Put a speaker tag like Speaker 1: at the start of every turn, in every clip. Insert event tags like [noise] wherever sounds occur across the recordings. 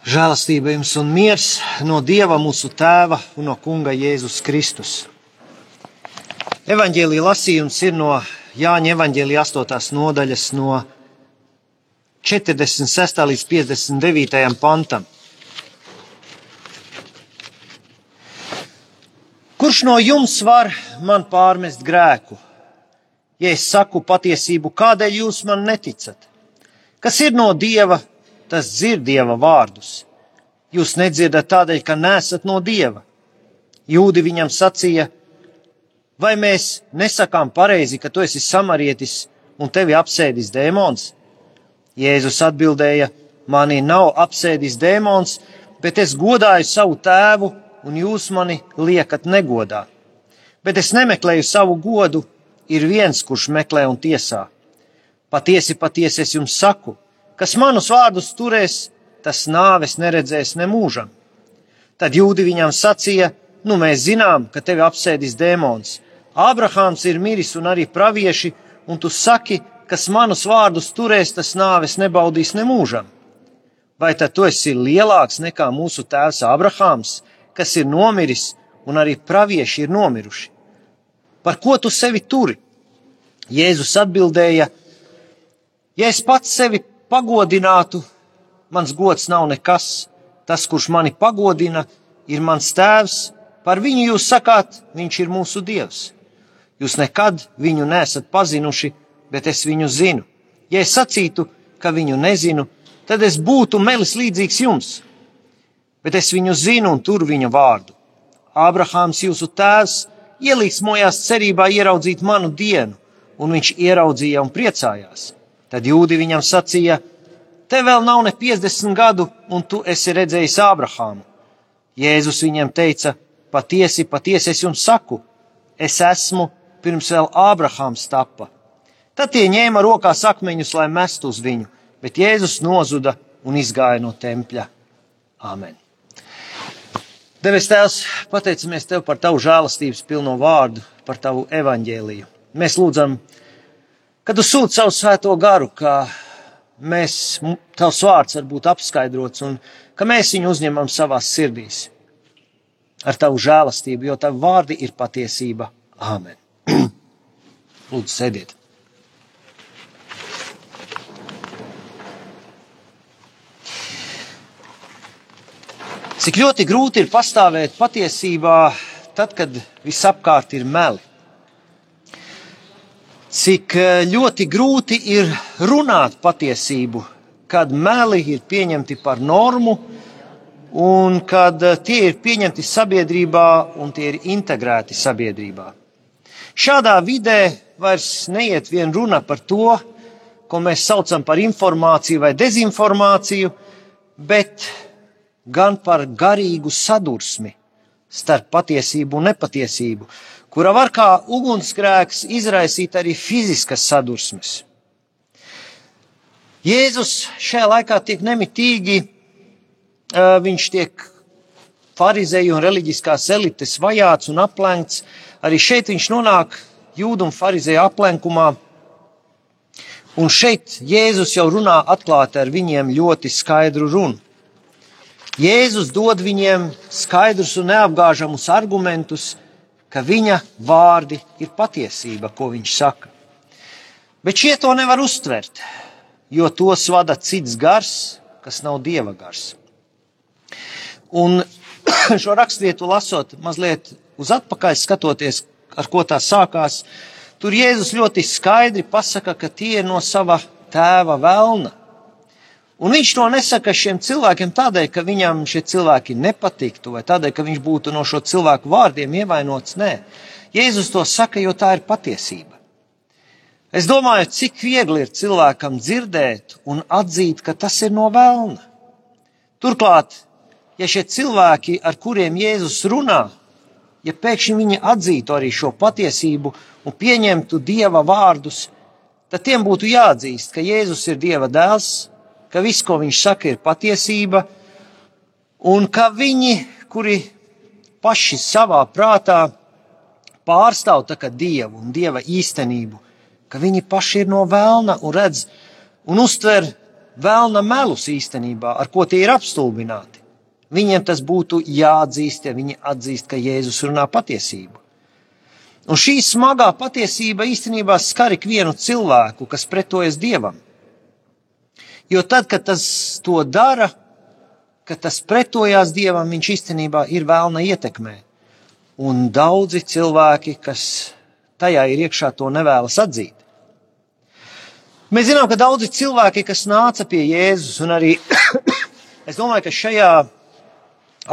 Speaker 1: Žēlastība jums un miers no Dieva mūsu Tēva un no Kunga Jēzus Kristus. Evangelija lasījums ir no Jāņa Evangelija 8. nodaļas no 46. līdz 59. pantam. Kurš no jums var man pārmest grēku? Ja es saku patiesību, kādēļ jūs man neticat? Kas ir no Dieva, tas dzird dieva vārdus. Jūs nedzirdat tādēļ, ka nesat no dieva. Jūdi viņam sacīja, vai mēs nesakām pareizi, ka tu esi samarietis un tevi apsēdis dēmons? Jēzus atbildēja, mani nav apsēdis dēmons, bet es godāju savu tēvu, un jūs mani liekat negodā. Bet es nemeklēju savu godu, ir viens, kurš meklē un tiesā. Patiesi, patiesi es jums saku, Kas manus vārdus turēs, tas nāves neredzēs nemūžam. Tad jūdi viņam sacīja: Nu, mēs zinām, ka tevi apsēdis dēmons. Ābrahāms ir miris un arī pravieši, un tu saki, kas manus vārdus turēs, tas nāves nebaudīs nemūžam. Vai tad tu esi lielāks nekā mūsu tēvs Ābrahāms, kas ir nomiris, un arī pravieši ir nomiruši? Par ko tu sevi turi? Jēzus atbildēja: Ja es pats sevi pagodinātu, mans gods nav nekas. Tas, kurš mani pagodina, ir mans tēvs. Par viņu jūs sakāt, viņš ir mūsu dievs. Jūs nekad viņu nesat pazinuši, bet es viņu zinu. Ja es sacītu, ka viņu nezinu, tad es būtu melis līdzīgs jums. Bet es viņu zinu un tur viņa vārdu. Ābrahāms, jūsu tēvs, ielīgsmojās cerībā ieraudzīt manu dienu, un viņš ieraudzīja un priecājās. Tad jūdi viņam sacīja: Te vēl nav ne 50 gadu, un tu esi redzējis Ābrahāmu. Jēzus viņam teica: Patiesi, patiesi es jums saku, es esmu pirms vēl Ābrahāms tapa. Tad tie ņēma rokās akmeņus, lai mestu uz viņu, bet Jēzus nozuda un izgāja no tempļa. Āmen! Devis Tēvs, pateicamies Tev par Tavu žēlastības pilno vārdu, par Tavu evaņģēliju. Mēs lūdzam, kad tu sūti savu svēto garu, ka mēs, tavs vārds var būt apskaidrots un ka mēs viņu uzņemam savās sirdīs ar tavu žēlastību, jo tavi vārdi ir patiesība. Āmen. [clears throat] Lūdzu, sēdiet. Cik ļoti grūti ir pastāvēt patiesībā, tad, kad visapkārt ir meli cik eh, ļoti grūti ir runāt patiesību, kad meli ir pieņemti par normu un kad eh, tie ir pieņemti sabiedrībā un tie ir integrēti sabiedrībā. Šādā vidē vairs neiet vien runa par to, ko mēs saucam par informāciju vai dezinformāciju, bet gan par garīgu sadursmi starp patiesību un nepatiesību, kura var kā ugunsgrēks izraisīt arī fiziskas sadursmes. Jēzus šajā laikā tiek nemitīgi, viņš tiek farizēju un reliģiskās elites vajāts un aplenkts. Arī šeit viņš nonāk jūdu un farizēju aplenkumā. Un šeit Jēzus jau runā atklāti ar viņiem ļoti skaidru runu. Jēzus dod viņiem skaidrus un neapgāžamus argumentus, ka viņa vārdi ir patiesība, ko viņš saka. Bet šie to nevar uztvert, jo tos vada cits gars, kas nav dieva gars. Un [clears throat] šo raksturvietu lasot, mazliet uz atpakaļ skatoties, ar ko tā sākās, tur Jēzus ļoti skaidri pasaka, ka tie ir no sava tēva vēlna. Un viņš to nesaka šiem cilvēkiem tādēļ, ka viņam šie cilvēki nepatiktu, vai tādēļ, ka viņš būtu no šo cilvēku vārdiem ievainots. Nē, Jēzus to saka, jo tā ir patiesība. Es domāju, cik viegli ir cilvēkam dzirdēt un atzīt, ka tas ir no vēlna. Turklāt, ja šie cilvēki, ar kuriem Jēzus runā, ja pēkšņi viņi atzītu arī šo patiesību un pieņemtu Dieva vārdus, tad tiem būtu jāatzīst, ka Jēzus ir Dieva dēls ka viss, ko viņš saka, ir patiesība, un ka viņi, kuri paši savā prātā pārstāv dievu un dieva īstenību, ka viņi paši ir no vēlna un redz un uztver vēlna melus īstenībā, ar ko tie ir apstulbināti. Viņiem tas būtu jāatzīst, ja viņi atzīst, ka Jēzus runā patiesību. Un šī smagā patiesība īstenībā skar ikvienu cilvēku, kas pretojas Dievam. Jo tad, kad tas to dara, kad tas pretojās Dievam, viņš īstenībā ir vēlna ietekmē. Un daudzi cilvēki, kas tajā ir iekšā, to nevēlas atzīt. Mēs zinām, ka daudzi cilvēki, kas nāca pie Jēzus, un arī [coughs] es domāju, ka šajā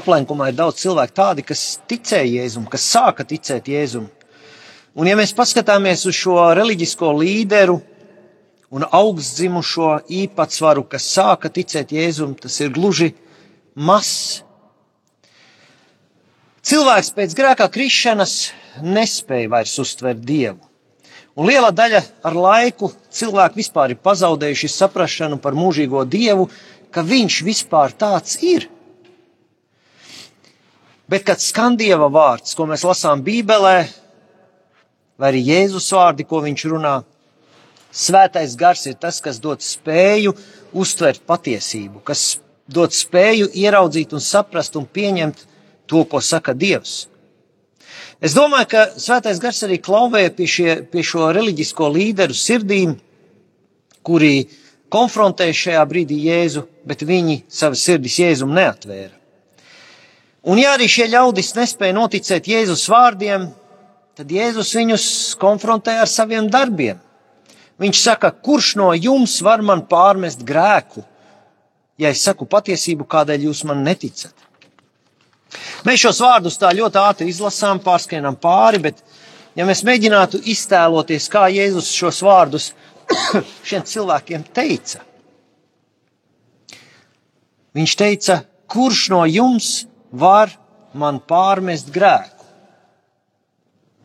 Speaker 1: aplenkumā ir daudz cilvēku tādi, kas ticēja Jēzum, kas sāka ticēt Jēzum. Un ja mēs paskatāmies uz šo reliģisko līderu un augstdzimušo īpatsvaru, kas sāka ticēt Jēzum, tas ir gluži mazs. Cilvēks pēc grēkā krišanas nespēja vairs uztvert Dievu. Un liela daļa ar laiku cilvēki vispār ir pazaudējuši saprāšanu par mūžīgo dievu, ka viņš vispār tāds ir. Bet, kad skan dieva vārds, ko mēs lasām Bībelē, vai arī Jēzus vārdi, ko viņš runā, svētais gars ir tas, kas dod spēju uztvert patiesību, kas dod spēju ieraudzīt un saprast un pieņemt to, ko saka Dievs. Es domāju, ka Svētais Gars arī klauvēja pie, šie, pie šo reliģisko līderu sirdīm, kuri konfrontēja šajā brīdī Jēzu, bet viņi savas sirdis Jēzum neatvēra. Un ja arī šie ļaudis nespēja noticēt Jēzus vārdiem, tad Jēzus viņus konfrontē ar saviem darbiem. Viņš saka, kurš no jums var man pārmest grēku, ja es saku patiesību, kādēļ jūs man neticat? Mēs šos vārdus tā ļoti ātri izlasām, pārskaitām pāri, bet, ja mēs mēģinātu iztēloties, kā Jēzus šos vārdus [coughs] šiem cilvēkiem teica, viņš teica, kurš no jums var man pārmest grēku?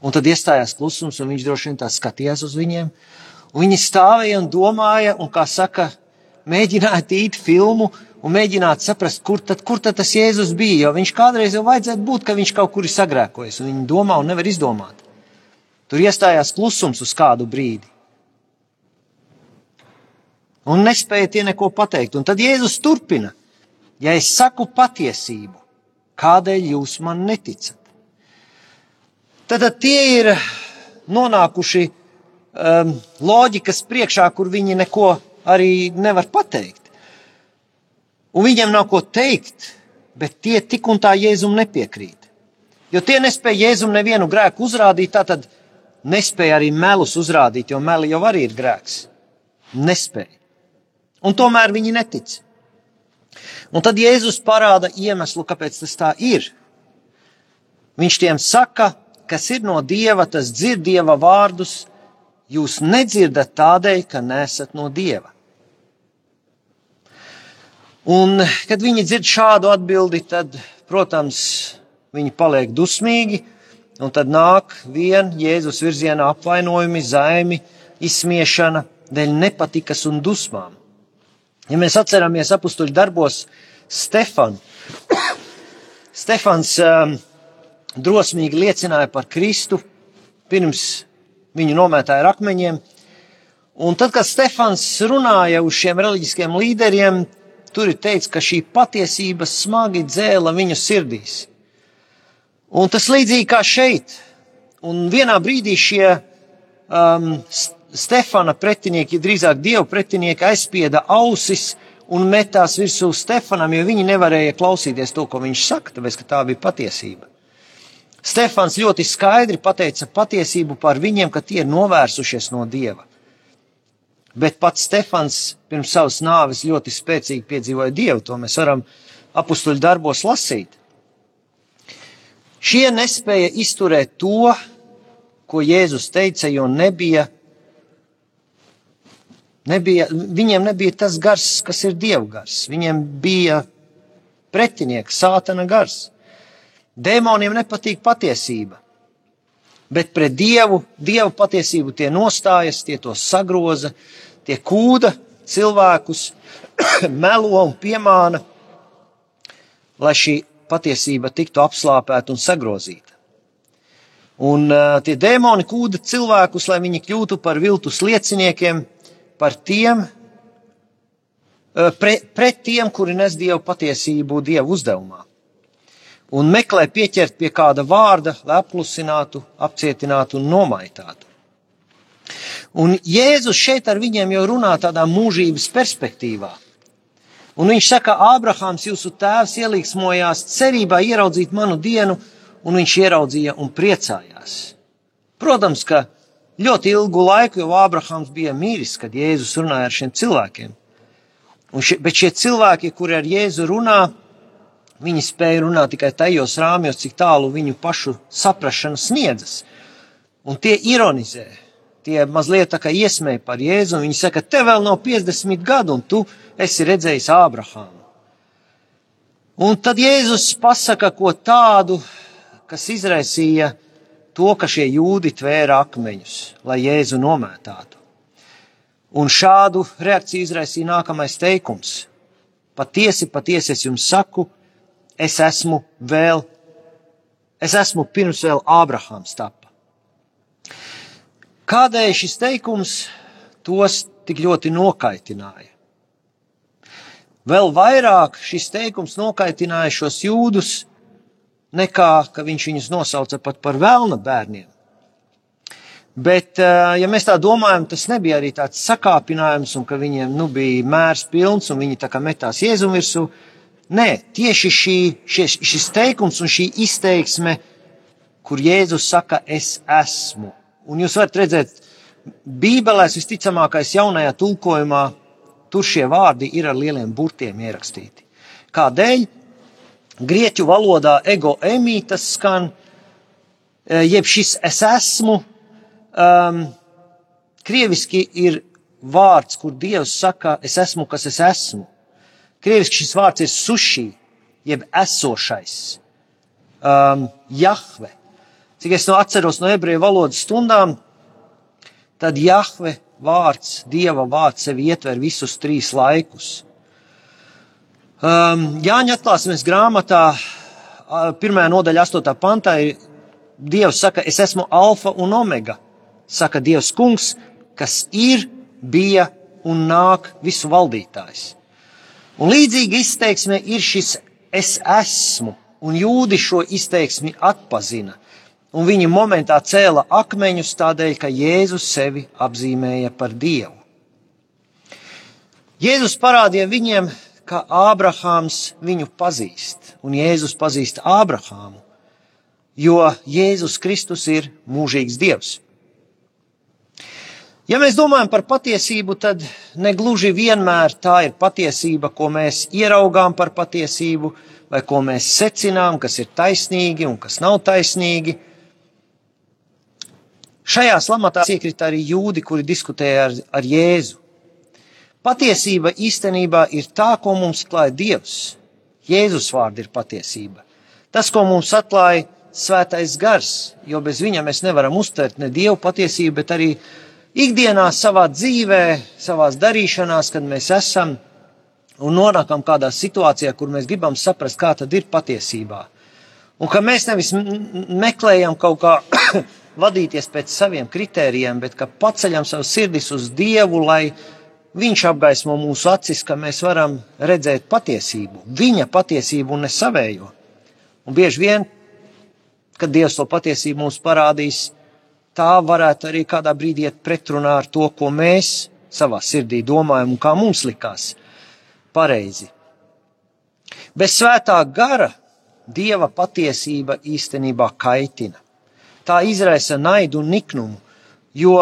Speaker 1: Un tad iestājās klusums, un viņš droši vien tā skatījās uz viņiem. Un viņi stāvēja un domāja, un, kā saka, mēģināja tīt filmu, un mēģināt saprast, kur tad, kur tad tas Jēzus bija. Jo viņš kādreiz jau vajadzētu būt, ka viņš kaut kur ir sagrēkojis, un viņi domā un nevar izdomāt. Tur iestājās klusums uz kādu brīdi. Un nespēja tie neko pateikt. Un tad Jēzus turpina: Ja es saku patiesību, kādēļ jūs man neticat? Tad, tad tie ir nonākuši um, loģikas priekšā, kur viņi neko arī nevar pateikt. Un viņiem nav ko teikt, bet tie tik un tā Jēzum nepiekrīt. Jo tie nespēja Jēzum nevienu grēku uzrādīt, tā tad nespēja arī melus uzrādīt, jo meli jau arī ir grēks. Nespēja. Un tomēr viņi netic. Un tad Jēzus parāda iemeslu, kāpēc tas tā ir. Viņš tiem saka, kas ir no dieva, tas dzird dieva vārdus, jūs nedzirdat tādēļ, ka nesat no dieva. Un, kad viņi dzird šādu atbildi, tad, protams, viņi paliek dusmīgi, un tad nāk vien Jēzus virzienā apvainojumi, zaimi, izsmiešana dēļ nepatikas un dusmām. Ja mēs atceramies apakstuļu darbos Stefanu, [coughs] Stefans um, drosmīgi liecināja par Kristu pirms viņu nomētāja ar akmeņiem. Un tad, kad Stefans runāja uz šiem reliģiskiem līderiem, Tur ir teikts, ka šī patiesība smagi dzēla viņu sirdīs. Un tas līdzīgi kā šeit. Un vienā brīdī šie um, Stefana pretinieki, drīzāk dievu pretinieki, aizspieda ausis un metās virsū Stefanam, jo viņi nevarēja klausīties to, ko viņš saka, tāpēc, ka tā bija patiesība. Stefans ļoti skaidri pateica patiesību par viņiem, ka tie ir novērsušies no dieva bet pats Stefans pirms savas nāves ļoti spēcīgi piedzīvoja Dievu. To mēs varam apstuļu darbos lasīt. Šie nespēja izturēt to, ko Jēzus teica, jo nebija, nebija, viņiem nebija tas gars, kas ir Dieva gars. Viņiem bija pretinieks, sātana gars. Dēmoniem nepatīk patiesība, bet pret Dievu, Dieva patiesību tie nostājas, tie to sagroza, tie kūda cilvēkus, [clears throat] melo un piemāna, lai šī patiesība tiktu apslāpēta un sagrozīta. Un uh, tie dēmoni kūda cilvēkus, lai viņi kļūtu par viltus lieciniekiem, par tiem, pre, pret tiem, kuri nes dievu patiesību dievu uzdevumā. Un meklē pieķert pie kāda vārda, lai apklusinātu, apcietinātu un nomaitātu. Un Jēzus šeit ar viņiem jau runā tādā mūžības perspektīvā. Un viņš saka, Ābrahāms, jūsu tēvs ieliksmojās cerībā ieraudzīt manu dienu, un viņš ieraudzīja un priecājās. Protams, ka ļoti ilgu laiku jau Ābrahāms bija mīris, kad Jēzus runāja ar šiem cilvēkiem. Šie, bet šie cilvēki, kuri ar Jēzu runā, viņi spēja runāt tikai tajos rāmjos, cik tālu viņu pašu saprašana sniedzas. Un tie ironizē, tie mazliet tā kā iesmēja par Jēzu, un viņi saka, tev vēl nav 50 gadu, un tu esi redzējis Ābrahāmu. Un tad Jēzus pasaka ko tādu, kas izraisīja to, ka šie jūdi tvēra akmeņus, lai Jēzu nomētātu. Un šādu reakciju izraisīja nākamais teikums. Patiesi, patiesi es jums saku, es esmu vēl, es esmu pirms vēl Ābrahāms tapa. Kādēļ šis teikums tos tik ļoti nokaitināja? Vēl vairāk šis teikums nokaitināja šos jūdus, nekā ka viņš viņus nosauca pat par vēlna bērniem. Bet, eh, ja mēs tā domājam, tas nebija arī tāds sakāpinājums, un ka viņiem nu, bija mērs pilns un viņi tā kā metās jēzum virsū. Nē, tieši šī, šis, šis teikums un šī izteiksme, kur Jēzus saka, es esmu. Un jūs varat redzēt, Bībelēs visticamākais jaunajā tulkojumā, tur šie vārdi ir ar lieliem burtiem ierakstīti. Kādēļ? Grieķu valodā ego emītas skan, eh, jeb šis es esmu um, krieviski ir vārds, kur Dievs saka, es esmu, kas es esmu. Krieviski šis vārds ir suši, jeb esošais, um, Jahve. Cik es no atceros no ebreju valodas stundām, tad Jahve vārds, Dieva vārds sevi ietver visus trīs laikus. Um, Jāņa atklāsmes grāmatā, pirmajā nodaļā, astotā pantā, Dievs saka, es esmu alfa un omega saka Dievs kungs, kas ir, bija un nāk visu valdītājs. Un līdzīga izteiksme ir šis es esmu, un jūdi šo izteiksmi atpazina, un viņi momentā cēla akmeņus tādēļ, ka Jēzus sevi apzīmēja par Dievu. Jēzus parādīja viņiem, ka Ābrahāms viņu pazīst, un Jēzus pazīst Ābrahāmu, jo Jēzus Kristus ir mūžīgs Dievs. Ja mēs domājam par patiesību, tad negluži vienmēr tā ir patiesība, ko mēs ieraugām par patiesību, vai ko mēs secinām, kas ir taisnīgi un kas nav taisnīgi. Šajā slamatā iekrita arī jūdi, kuri diskutēja ar, ar Jēzu. Patiesība īstenībā ir tā, ko mums atklāja Dievs. Jēzus vārdi ir patiesība. Tas, ko mums atklāja Svētais Gars, jo bez viņa mēs nevaram uztvert ne Dievu patiesību, bet arī ikdienā, savā dzīvē, savā darīšanās, kad mēs esam un nonākam kādā situācijā, kur mēs gribam saprast, kā tad ir patiesībā. Un ka mēs nevis meklējam kaut kā [coughs] vadīties pēc saviem kritērijiem, bet ka paceļam savus sirdis uz Dievu, lai Viņš apgaismo mūsu acis, ka mēs varam redzēt patiesību, viņa patiesību un ne savējo. Un bieži vien, kad Dievs to patiesību mums parādīs, tā varētu arī kādā brīdī iet pretrunā ar to, ko mēs savā sirdī domājam un kā mums likās pareizi. Bez svētā gara dieva patiesība īstenībā kaitina. Tā izraisa naidu un niknumu, jo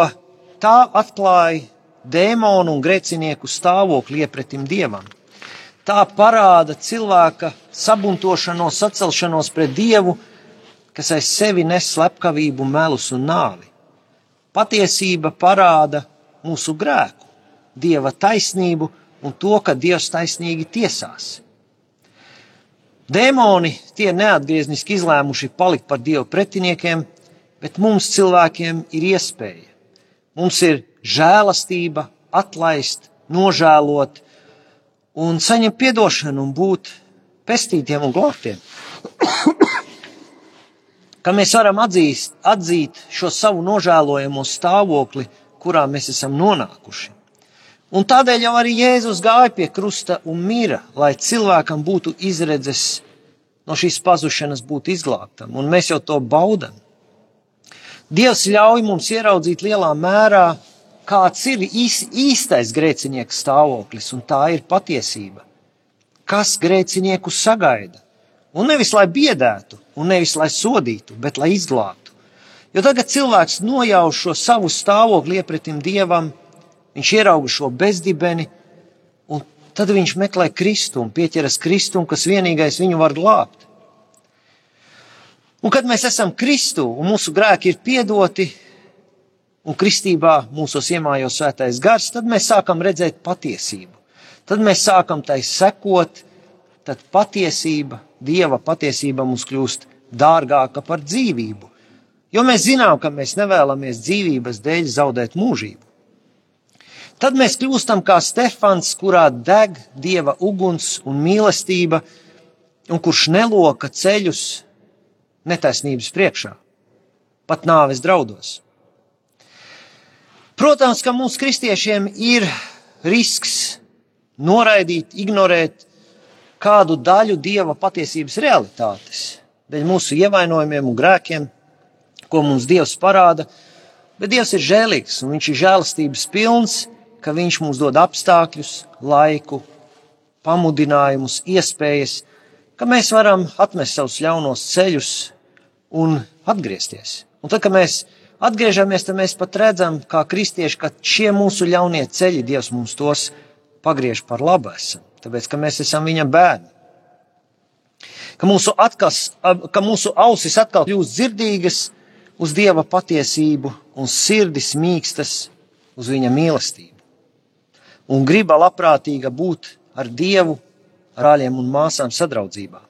Speaker 1: tā atklāja dēmonu un grēcinieku stāvokli iepretim dievam. Tā parāda cilvēka sabuntošanos, sacelšanos pret dievu, kas aiz sevi nes slepkavību, melus un nāvi. Patiesība parāda mūsu grēku, dieva taisnību un to, ka dievs taisnīgi tiesās. Dēmoni tie neatgriezniski izlēmuši palikt par dievu pretiniekiem, bet mums cilvēkiem ir iespēja. Mums ir žēlastība, atlaist, nožēlot un saņemt atdošanu un būt pestītiem un glābtiem ka mēs varam atzīst, atzīt šo savu nožēlojamo stāvokli, kurā mēs esam nonākuši. Un tādēļ jau arī Jēzus gāja pie krusta un mira, lai cilvēkam būtu izredzes no šīs pazušanas būt izglābtam, un mēs jau to baudam. Dievs ļauj mums ieraudzīt lielā mērā, kāds ir īstais grēcinieka stāvoklis, un tā ir patiesība. Kas grēcinieku sagaida? Un nevis lai biedētu, un nevis lai sodītu, bet lai izglābtu. Jo tagad cilvēks nojauš šo savu stāvokli iepratim dievam, viņš ierauga šo bezdibeni, un tad viņš meklē kristumu, pieķeras kristumu, kas vienīgais viņu var glābt. Un kad mēs esam Kristu un mūsu grēki ir piedoti, un kristībā mūsos iemājo svētais gars, tad mēs sākam redzēt patiesību. Tad mēs sākam tai sekot, tad patiesība, Dieva patiesība mums kļūst dārgāka par dzīvību. Jo mēs zinām, ka mēs nevēlamies dzīvības dēļ zaudēt mūžību. Tad mēs kļūstam kā Stefans, kurā deg dieva uguns un mīlestība, un kurš neloka ceļus netaisnības priekšā, pat nāves draudos. Protams, ka mums kristiešiem ir risks noraidīt, ignorēt kādu daļu dieva patiesības realitātes, dēļ mūsu ievainojumiem un grēkiem, ko mums Dievs parāda. Bet Dievs ir žēlīgs un Viņš ir žēlastības pilns, ka Viņš mums dod apstākļus, laiku, pamudinājumus, iespējas, ka mēs varam atmest savus ļaunos ceļus un atgriezties. Un tad, kad mēs atgriežamies, tad mēs pat redzam, kā kristieši, ka šie mūsu ļaunie ceļi Dievs mums tos pagriež par labu esam, tāpēc, ka mēs esam viņa bērni. Ka mūsu, atkas, ka mūsu ausis atkal kļūst dzirdīgas uz Dieva patiesību un sirdis mīkstas uz viņa mīlestību. Un griba labprātīga būt ar Dievu, brāļiem un māsām sadraudzībā.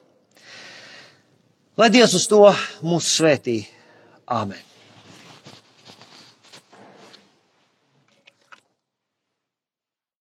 Speaker 1: Lai Dievs uz to mūs svētī. Āmen!